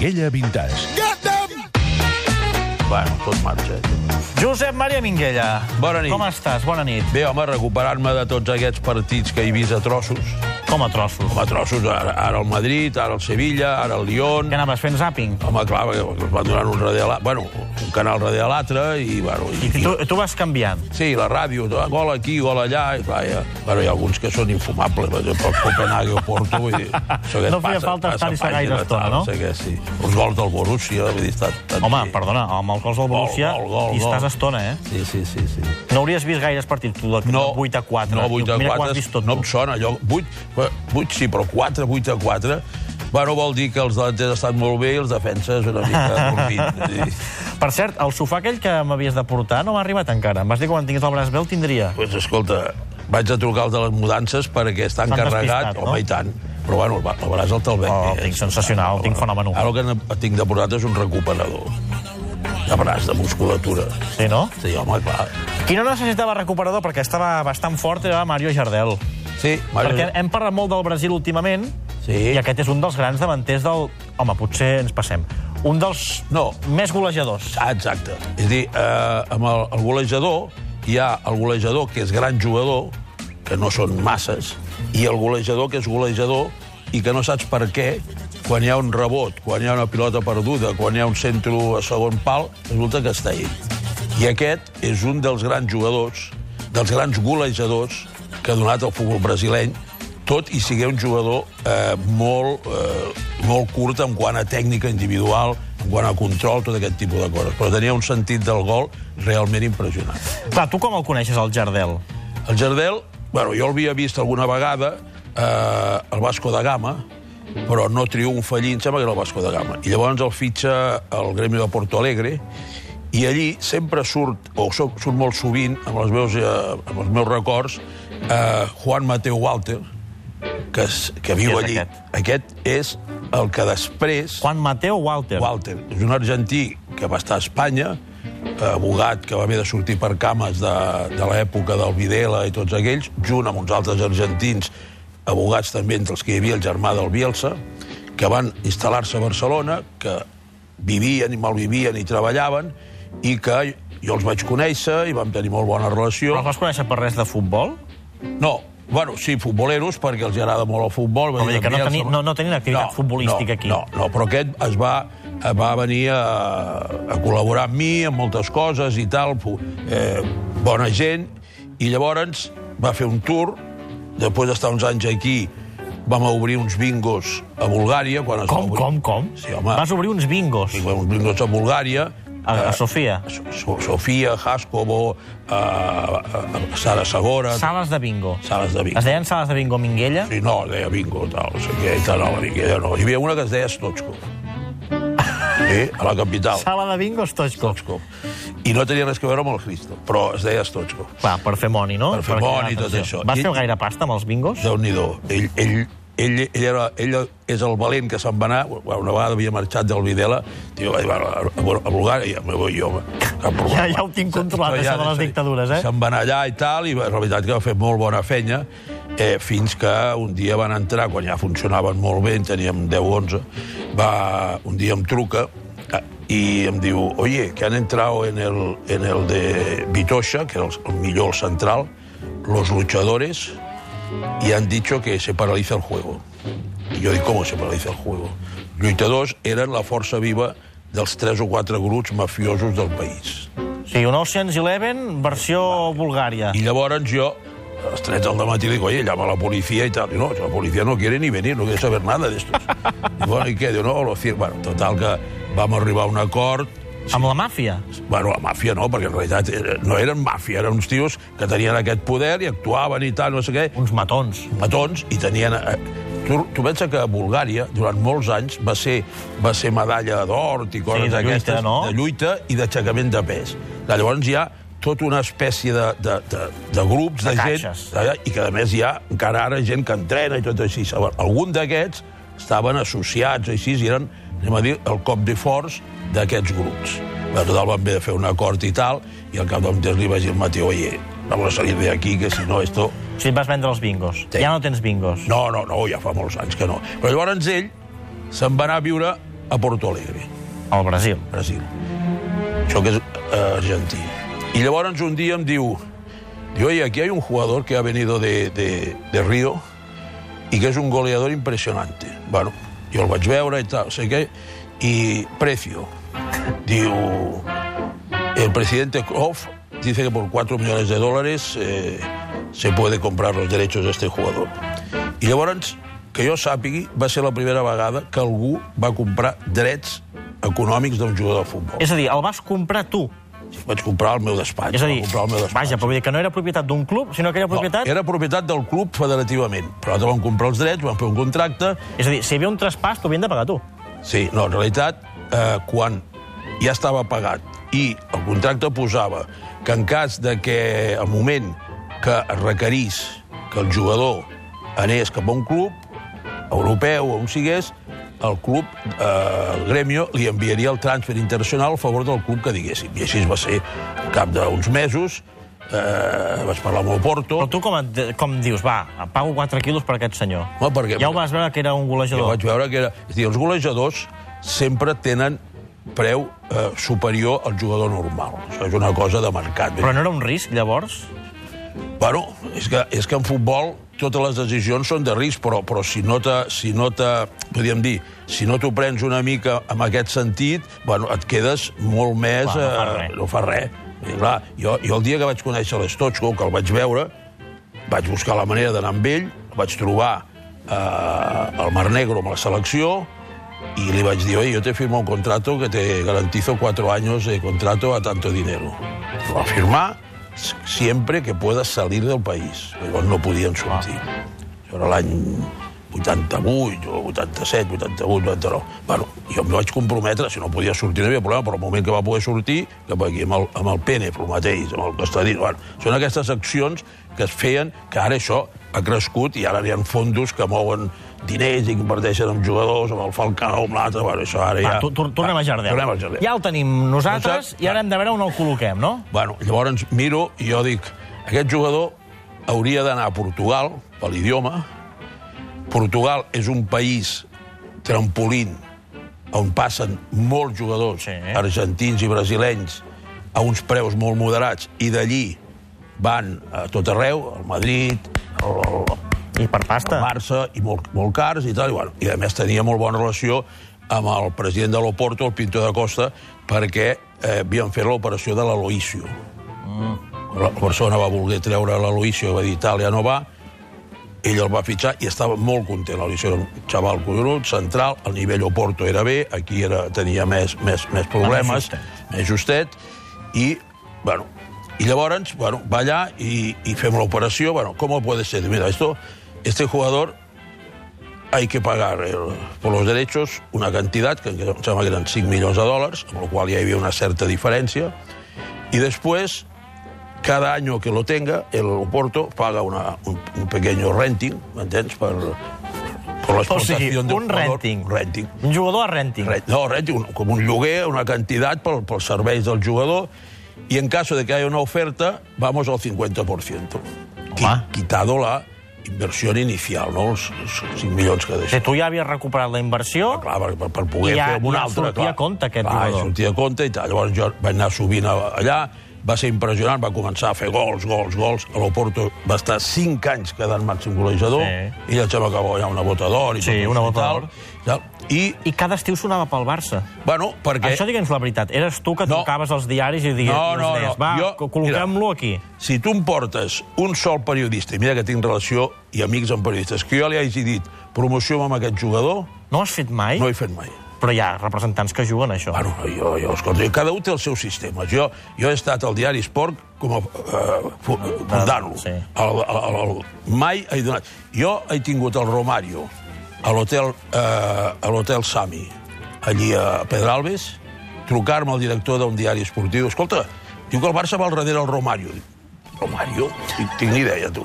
Minguella Vintage. Bueno, tot marxa. Josep Maria Minguella. Bona nit. Com estàs? Bona nit. Bé, home, recuperant-me de tots aquests partits que he vist a trossos. Com a trossos. Com a trossos, ara, ara el Madrid, ara el Sevilla, ara el Lyon... Què anaves fent zàping? Home, clar, perquè es van donant un radial... Bueno, un canal radial a l'altre i, bueno... I tu, tu vas canviant. Sí, la ràdio, gol aquí, gol allà, i clar, ja... Bueno, hi ha alguns que són infumables, per exemple, el Copenhague o Porto, vull dir... No feia falta estar-hi passa gaire estona, no? sé què, sí. Els gols del Borussia, vull dir, està Home, sí. perdona, amb els gols del Borussia gol, gol, hi estàs gol. estona, eh? Sí, sí, sí, sí. No hauries vist gaires partits, tu, de No, 8 a 4. No, 8 a 4, Mira quan has vist tot, no em sona allò. 8, 8 sí, però 4, 8 a 4... Bueno, vol dir que els delanters estan molt bé i els defenses una mica dormint. Per cert, el sofà aquell que m'havies de portar no m'ha arribat encara. Em vas dir que quan tingués el braç bé el tindria. Pues, escolta, vaig a trucar al de les mudances perquè està encarregat, no? home, i tant. Però bueno, el, braç el te'l Oh, el tinc sensacional, el tinc fenomenal. Ara el que tinc de portat és un recuperador de braç, de musculatura. Sí, no? Sí, home, clar. Qui no necessitava recuperador perquè estava bastant fort era Mario Jardel. Sí, Perquè hem parlat molt del Brasil últimament Sí. i aquest és un dels grans davanters del... Home, potser ens passem. Un dels No. més golejadors. Ah, exacte. És a dir, eh, amb el, el golejador hi ha el golejador que és gran jugador, que no són masses, i el golejador que és golejador i que no saps per què, quan hi ha un rebot, quan hi ha una pilota perduda, quan hi ha un centre a segon pal, resulta que està ell. I aquest és un dels grans jugadors, dels grans golejadors que ha donat el futbol brasileny, tot i sigué un jugador eh, molt, eh, molt curt en quant a tècnica individual, en quant a control, tot aquest tipus de coses. Però tenia un sentit del gol realment impressionant. Clar, tu com el coneixes, el Jardel? El Jardel, bueno, jo l'havia vist alguna vegada eh, al Vasco da Gama, però no triomfa allí, em sembla que era el Vasco da Gama. I llavors el fitxa el Gremi de Porto Alegre, i allí sempre surt, o surt molt sovint, amb els meus, eh, amb els meus records, eh, Juan Mateo Walter, que, és, que viu és allí. aquest? aquest és el que després... Juan Mateo Walter. Walter, és un argentí que va estar a Espanya, eh, abogat que va haver de sortir per cames de, de l'època del Videla i tots aquells, junt amb uns altres argentins, abogats també entre els que hi havia el germà del Bielsa, que van instal·lar-se a Barcelona, que vivien i malvivien i treballaven, i que jo els vaig conèixer i vam tenir molt bona relació. Però els vas conèixer per res de futbol? No, bueno, sí, futboleros, perquè els agrada molt el futbol. Però dir que no teni- no- no tenien activitat futbolística no, aquí. No, no, però aquest es va, va venir a, a col·laborar amb mi en moltes coses i tal, eh, bona gent, i llavors va fer un tour, després d'estar uns anys aquí, vam obrir uns bingos a Bulgària. Quan es va Com, obrir... com, com? Sí, home. Vas obrir uns bingos Sí, uns bingos a Bulgària. A, a Sofia. So- Sofia, Haskovo, eh, eh, Sara Sagora... Sales de bingo. Sales de bingo. Es deien sales de bingo Minguella? Sí, no, deia bingo, tal, no sé què, i tal, no, la Minguella no. Hi havia una que es deia Stochkov. Sí, a la capital. Sala de bingo Stoichkov. Stochkov. I no tenia res a veure amb el Cristo, però es deia Stochkov. Clar, per fer moni, no? Per fer moni i tot això. Vas I- fer gaire pasta amb els bingos? Déu-n'hi-do. Ell, ell, ell, ell, era, ell és el valent que se'n va anar, una vegada havia marxat del Videla, diu, va, a, a, Bulgària, me voy jo, cap problema. Ja- ja ho tinc controlat, això de les dictadures, eh? Se'n va anar allà i tal, i la veritat que va fer molt bona feina, eh, fins que un dia van entrar, quan ja funcionaven molt bé, en teníem 10 o 11, va, un dia em truca eh, i em diu, oye, que han entrado en el, en el de Vitosha, que era el, el millor el central, los luchadores, y han dicho que se paraliza el juego. Y yo digo, ¿cómo se paraliza el juego? Lluitadors eren la força viva dels tres o quatre grups mafiosos del país. Sí, un Ocean's Eleven versió Bulgària. Y llavors jo, a les 3 del matí, digo, oye, llama a la policía y tal. Y no, la policía no quiere ni venir, no quiere saber nada de estos. y bueno, ¿y qué? Digo, no, lo cierto. Bueno, total, que vam arribar a un acord, Amb la màfia. Bueno, la màfia no, perquè en realitat eh, no eren màfia, eren uns tios que tenien aquest poder i actuaven i tal, no sé què, Uns matons. petons, i tenien... Eh, tu, tu pensa que Bulgària, durant molts anys, va ser, va ser medalla d'or i coses Sí, de lluita, d'aquestes, no? de lluita i d'aixecament de pes. Llavors hi ha tota una espècie de, de, de, de grups de, De gent, caixes. eh, i que a més hi ha encara ara gent que entrena i tot així. Algun d'aquests estaven associats així i eren, anem a dir, el cop de forç d'aquests grups. Bé, total, vam haver de fer un acord i tal, i al cap d'un temps li vaig dir al Mateo, oye, vamos a salir de aquí, que si no esto... O sigui, vas vendre els bingos. Sí. Ja no tens bingos. No, no, no, ja fa molts anys que no. Però llavors ell se'n va anar a viure a Porto Alegre, Al Brasil. Brasil. Això que és eh, argentí. Y llavors un dia em diu, diu, oye, aquí hay un jugador que ha venido de, de, de Río y que es un goleador impresionante. Bueno, jo el vaig veure i tal, sé què, i precio. Diu, el presidente Kroff dice que por 4 millones de dólares eh, se puede comprar los derechos de este jugador. I llavors, que jo sàpigui, va ser la primera vegada que algú va comprar drets econòmics d'un jugador de futbol. És a dir, el vas comprar tu. Vaig comprar al meu despatx. És a dir, comprar al meu despatx. vaja, però vull dir que no era propietat d'un club, sinó que era propietat... No, era propietat del club federativament. Però nosaltres vam comprar els drets, vam fer un contracte, És a dir, si hi havia un traspàs, t'ho havien de pagar tu. Sí, no, en realitat, eh, quan ja estava pagat i el contracte posava que en cas de que al moment que es requerís que el jugador anés cap a un club europeu o on sigués, el club, eh, el gremio, li enviaria el transfer internacional a favor del club que diguéssim. I així va ser. Cap d'uns mesos eh, vaig parlar amb el Porto. Però tu com, et, com dius, va, pago 4 quilos per aquest senyor? Home, perquè- Ja ho vas veure que era un Jo golejador. vaig veure que era... És a dir, els golejadors sempre tenen preu eh, superior al jugador normal. Això és una cosa de mercat. Però no era un risc, llavors? Bueno, és que, és que en futbol totes les decisions són de risc, però, però si no te, si no te, podríem dir, si no t'ho prens una mica en aquest sentit, bueno, et quedes molt més... Clar, no fa eh, res. no fa res. I, clar, jo, jo el dia que vaig conèixer l'Estotxko, que el vaig veure, vaig buscar la manera d'anar amb ell, vaig trobar eh, el Mar Negro amb la selecció, y le vaig dir, oye, yo te firmo un contrato que te garantizo cuatro años de contrato a tanto dinero. Lo va a firmar siempre que puedas salir del país. Llavors no podien sortir. Això era l'any 88, o 87, 88, 89. Bueno, jo em vaig comprometre, si no podia sortir no havia problema, però al moment que va poder sortir, cap aquí amb el, amb el Pene, el mateix, amb el Costadín, bueno, són aquestes accions que es feien, que ara això ha crescut i ara hi ha fondos que mouen diners i que inverteixen en jugadors, amb el Falcao, amb l'altre, bueno, això ara Va, ja... tu, tu, tornem a Jardel. Tornem al Jardel. Ja el tenim nosaltres Nosaltres- i ara hem de veure on el col·loquem, no? Bueno, llavors miro i jo dic, aquest jugador hauria d'anar a Portugal, per l'idioma. Portugal és un país trampolín on passen molts jugadors Sí. argentins i brasilenys a uns preus molt moderats i d'allí van a tot arreu, al Madrid, al, al, I per pasta. al Barça, i molt, molt cars i tal. I, bueno, I a més tenia molt bona relació amb el president de l'Oporto, el Pinto da Costa, perquè eh, havien fet l'operació de l'Aloisio. Mm. La persona va voler treure l'Aloisio, va dir Itàlia no va, ell el va fitxar i estava molt content. L'Aloisio era un xaval collonut, central, el nivell Oporto era bé, aquí era, tenia més, més, més problemes, justet. més justet, i, bueno, y llavors, bueno, va allà i, i fem l'operació. Bueno, ¿cómo puede ser? Mira, esto, este jugador hay que pagar el- por los derechos una cantidad, que em sembla que eren 5 milions de dòlars, amb la qual ja hi havia una certa diferència, y después, cada año que lo tenga, el Oporto paga una, un, un pequeño renting, ¿m'entens? Per, por la O sigui, un jugador. renting. renting. Un jugador a renting. Re- No, renting, un, com un lloguer, una quantitat pel, pels serveis del jugador, y en caso de que haya una oferta, vamos al 50%. Qui- Home. Quitado la inversió inicial, no? Els, els 5 milions que Si deixa. tu ja havies recuperat la inversió, Clar, per, per, poder I ja- fer amb un ja altre... sortia clar. a compte aquest clar, jugador. sortia a compte i tal. Llavors jo vaig anar sovint allà, va ser impressionant, va començar a fer gols, gols, gols. A l'Oporto va estar 5 anys quedant màxim golejador, Sí. i sembla que va guanyar una bota d'or. i Sí, tot una bota d'or. I, i cada estiu sonava pel Barça. bueno, perquè... Això digue'ns la veritat. Eres tu que No. trucaves als diaris i digues, No, no, deies, no. va, Jo- co- col·loquem-lo aquí. Si tu em portes un sol periodista, i mira que tinc relació i amics amb periodistes, que jo li hagi dit promoció amb aquest jugador, No has fet mai? no he fet mai. Però hi ha representants que juguen a això. Bueno, jo, jo, escolta, cada un té el seu sistema. Jo, jo he estat al diari Esport com a uh, fundant-lo. Sí. El, el, el, mai he donat... Jo he tingut el Romario a l'hotel eh, a l'hotel Sami, allí a Pedralbes, trucar-me al director d'un diari esportiu. Escolta, diu que el Barça va al darrere el Romario. Dic, Romario? Tinc, tinc ni idea, tu.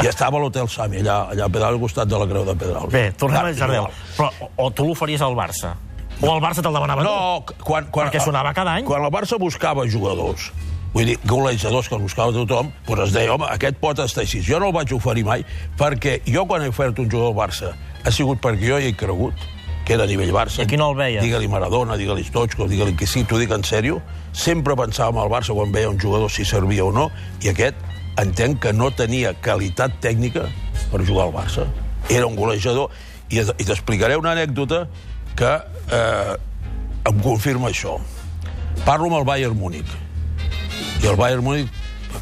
I estava a l'hotel Sami, allà, allà a Pedralbes, al costat de la Creu de Pedralbes. Bé, tornem al Jardel. Però, o, tu l'oferies al Barça. O el Barça te'l demanava tu. No, quan, quan, Perquè sonava cada any. Quan el Barça buscava jugadors, vull dir, golejadors que els buscava tothom, doncs es deia, home, aquest pot estar així. Jo no el vaig oferir mai, perquè jo quan he ofert un jugador al Barça ha sigut perquè jo hi he cregut. que era a nivell Barça. I aquí no el veia. Digue-li Maradona, digue-li Stoichkov, digue-li que sí, t'ho dic en sèrio. Sempre pensàvem al Barça quan veia un jugador si servia o no, i aquest entenc que no tenia qualitat tècnica per jugar al Barça. Era un golejador, i, i t'explicaré una anècdota que eh, em confirma això. Parlo amb el Bayern Múnich, i el Bayern Múnich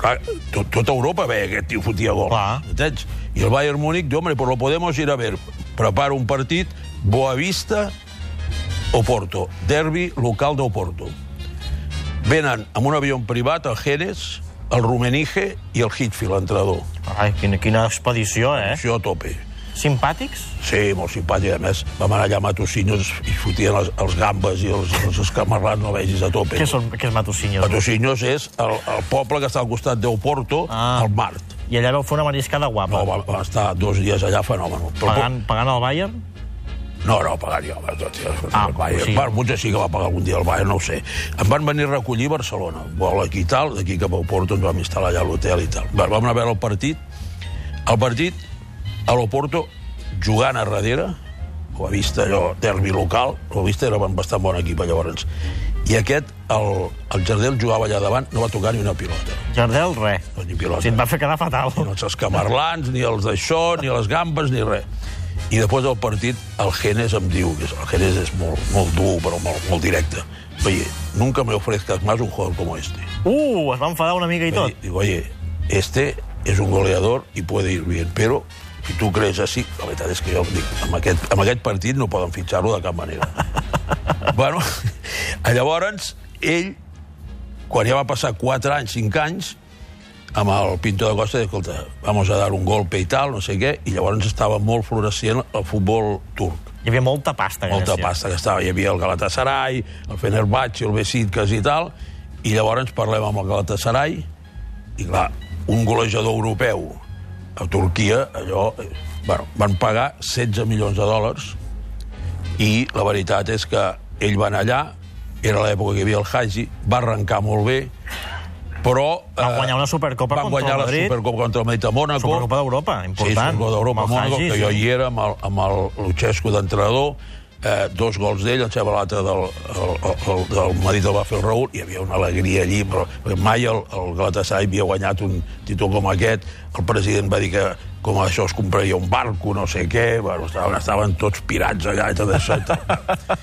clar, tot, tota Europa veia que aquest tio fotia gol. Clar. Entens? I el Bayern Múnich diu, hombre, pues lo podemos ir a ver. Prepara un partit, Boavista, Oporto, derbi local d'Oporto. Venen amb un avió privat, el Jerez, el Rumenige i el Hitfield, l'entrenador. Ai, quina, quina expedició, eh? Això a tope. Simpàtics? Sí, molt simpàtic. A més, vam anar allà a Matosinhos i fotien els, els gambes i els, els escamarrans, no vegis a tope. Què, són, què és Matosinhos? Matosinhos és el, el poble que està al costat d'Oporto, Ah. al Mart. I allà vau fer una mariscada guapa. No, va, va estar dos dies allà fenòmeno. Però, pagant, pagant el Bayern? No, no, pagant jo. home, Tot, Ah, el Bayern. sí. Bueno, potser sí que va pagar algun dia el Bayern, no ho sé. Em van venir a recollir a Barcelona. Vol aquí i tal, d'aquí cap a Oporto ens vam instal·lar allà a l'hotel i tal. Va, Vam anar a veure el partit. El partit, a l'Oporto, jugant a darrere, ho ha vist allò, derbi local, ho ha vist, era bastant bon equip llavors. I aquest, el, el Jardel jugava allà davant, no va tocar ni una pilota. Jardel, res. No, ni O pilota. sigui, et va fer quedar fatal. ni els escamarlans, ni els d'això, ni les gambes, ni res. I després del partit, el Genes em diu, que és- el Genes és molt, molt dur, però molt, molt directe. Oye, nunca me ofrezcas más un jugador como este. Uh, es va enfadar una mica i tot. Digo, oye, este es un goleador y puede ir bien, pero si tu crees així, la veritat és que jo dic, amb aquest, amb aquest partit no poden fitxar-lo de cap manera. bueno, llavors, ell, quan ja va passar 4 anys, 5 anys, amb el Pinto de Costa, escolta, vamos a dar un golpe i tal, no sé què, i llavors estava molt florecient el futbol turc. Hi havia molta pasta. Molta Grècia. pasta que estava. Hi havia el Galatasaray, el Fenerbahçe, el Besiktas i tal, i llavors parlem amb el Galatasaray, i clar, un golejador europeu a Turquia, allò... eh, Bueno, van pagar 16 milions de dòlars i la veritat és que ell va anar allà, era l'època que hi havia el Haji, va arrencar molt bé, però... Van eh, guanyar una Supercopa van contra guanyar el la Madrid. Supercopa contra el Madrid a Mònaco. Supercopa d'Europa, Sí, important. Supercopa d'Europa, Mònaco, Hagi, que jo sí. hi era, amb el, amb el Luchescu d'entrenador, eh, dos gols d'ell, el sembla l'altre del, el, el, del Madrid el va fer el Raül, hi havia una alegria allí, però mai el, el Galatasaray havia guanyat un títol com aquest, el president va dir que com això es compraria un barco, no sé què, bueno, estaven, estaven tots pirats allà. I tal.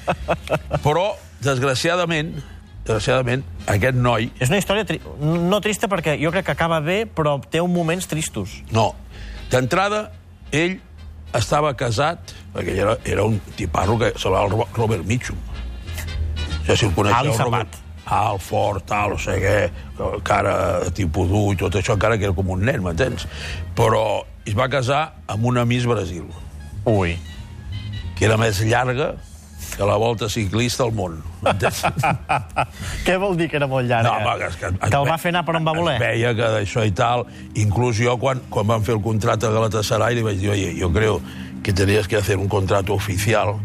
Però, desgraciadament, desgraciadament, aquest noi És una història tri no trista perquè jo crec que acaba bé, però té uns moments tristos. No. D'entrada, ell estava casat, perquè ell era, era un tiparro que se el Robert Mitchum. Ja si el coneixeu, el Robert... Alt, fort, tal, no sé què, cara tipus dur i tot això, encara que era com un nen, m'entens? Però es va casar amb una Miss Brasil, Ui. que era més llarga que la volta ciclista al món. Què vol dir que era molt llarga? No, home, que, que, que el va fer anar per on va voler? Es veia que d'això i tal... Inclús jo, quan, quan van fer el contracte a Galatasaray, li vaig dir, oye, yo creo que tenías que hacer un contrato oficial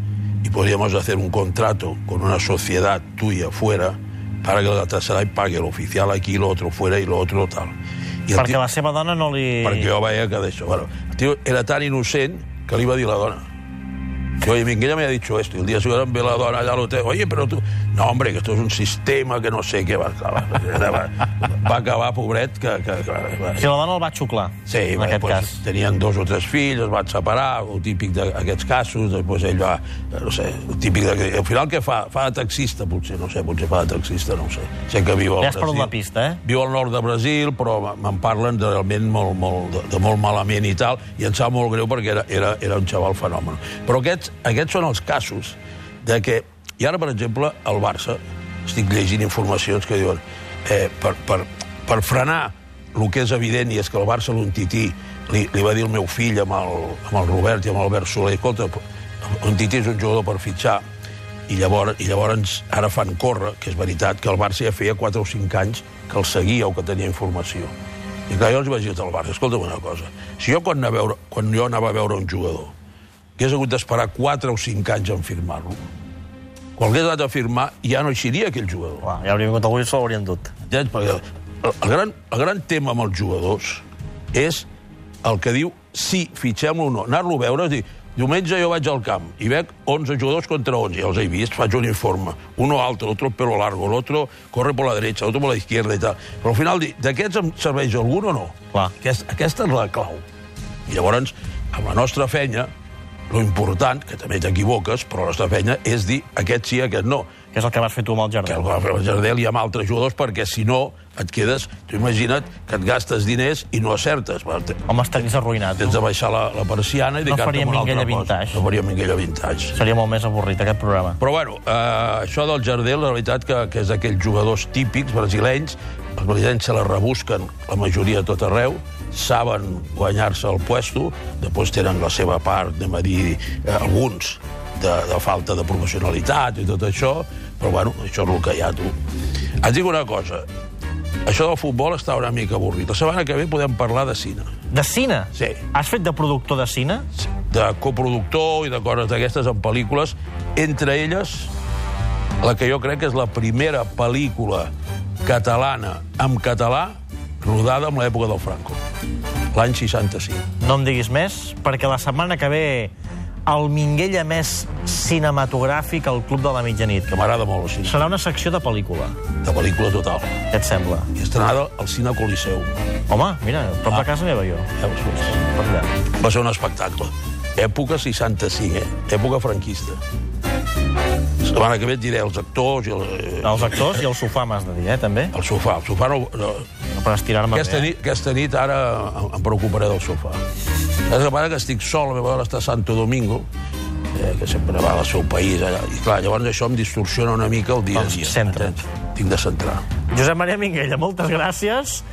y podríamos hacer un contrato con una sociedad tuya fuera para que Galatasaray pague el oficial aquí, lo otro fuera y lo otro tal. I Perquè tio, la seva dona no li... perquè jo veia que d'això... Bueno, el tio era tan innocent que li va dir la dona. Yo, oye, Minguella me ha dicho esto. Y el día siguiente ve la dona allá al hotel. Oye, pero tú... No, hombre, que esto es un sistema que no sé què va... Va, va, va acabar, pobret, que... que, que va, Si la dona el va xuclar, Sí, en va, aquest pues, cas. tenien dos o tres fills, es van separar, el típic d'aquests casos, després ell va, no sé, el típic de... Al final què fa? Fa de taxista, potser, no sé, potser fa de taxista, no sé. Sé que viu al Ja Brasil. la pista, eh? Viu al nord de Brasil, però me'n parlen de, realment molt, molt, de, de molt malament i tal, i em sap molt greu perquè era, era, era un xaval fenomen. Però aquests, aquests són els casos de que... I ara, per exemple, el Barça, estic llegint informacions que diuen eh, per, per, per frenar el que és evident i és que el Barça l'Untití li, li va dir el meu fill amb el, amb el Robert i amb l'Albert Soler, escolta, l'Untití és un jugador per fitxar i llavors, i llavors ara fan córrer, que és veritat, que el Barça ja feia 4 o 5 anys que el seguia o que tenia informació. I clar, jo els vaig dir al Barça, escolta'm una cosa, si jo quan a veure, quan jo anava a veure un jugador hagués hagut d'esperar 4 o 5 anys en firmar-lo, quan l'hagués anat a firmar ja no eixiria aquell jugador. Clar, ja hauria vingut avui i se l'haurien dut. Entens? Perquè el, gran, el gran tema amb els jugadors és el que diu si fitxem-lo o no. Anar-lo a veure és dir, diumenge jo vaig al camp i veig 11 jugadors contra 11, ja els he vist, faig un informe. Uno altre, otro el pelo largo, l'altre corre por la derecha, l'altre por la izquierda i tal. Però al final, d'aquests em serveix algun o no? Clar. Aquest, aquesta és la clau. I llavors, amb la nostra feina, lo important, que també t'equivoques, però la nostra feina és dir aquest sí, aquest no. Que és el que vas fer tu amb el Que jardí. el va fer el Jardel i amb altres jugadors, perquè si no et quedes... Tu imagina't que et gastes diners i no acertes. Home, estaries arruïnat. Tens de baixar la, la persiana i No dedicar-te faríem a una altra cosa. Vintage. No faríem Minguella Vintage. Seria molt més avorrit, aquest programa. Però bueno, eh, això del Jardel, la veritat que, que és d'aquells jugadors típics brasilenys, els brasilenys se la rebusquen la majoria a tot arreu, saben guanyar-se el puesto, després tenen la seva part, anem a dir, eh, alguns, de, de falta de professionalitat i tot això, però bueno, això és el que hi ha, tu. Et dic una cosa, això del futbol està una mica avorrit. La setmana que ve podem parlar de cine. De cine? Sí. Has fet de productor de cine? de coproductor i de coses d'aquestes en pel·lícules, entre elles la que jo crec que és la primera pel·lícula catalana en català rodada en l'època del Franco, l'any 65. No em diguis més, perquè la setmana que ve el Minguella més cinematogràfic al Club de la Mitjanit. que m'agrada molt el cine, Serà una secció de pel·lícula. de pel·lícula total. Què et sembla? I estrenada al Cine Coliseum. Home, mira, prop de casa meva jo. Veus? Allà. Va ser un espectacle. Època 65, eh? Època franquista. Setmana que ve et diré els actors i el, eh, Els actors i el sofà, m'has de dir, eh, també? el sofà. El sofà no, no, Per estirar-me Aquesta bé. eh? nit, aquesta nit ara em, preocuparé del sofà. És que passa que estic sol, la meva dona està a Santo Domingo, eh, que sempre va al seu país allà. I clar, llavors això em distorsiona una mica el dia a dia. centra't. Tinc de centrar. Josep Maria Minguella, moltes gràcies.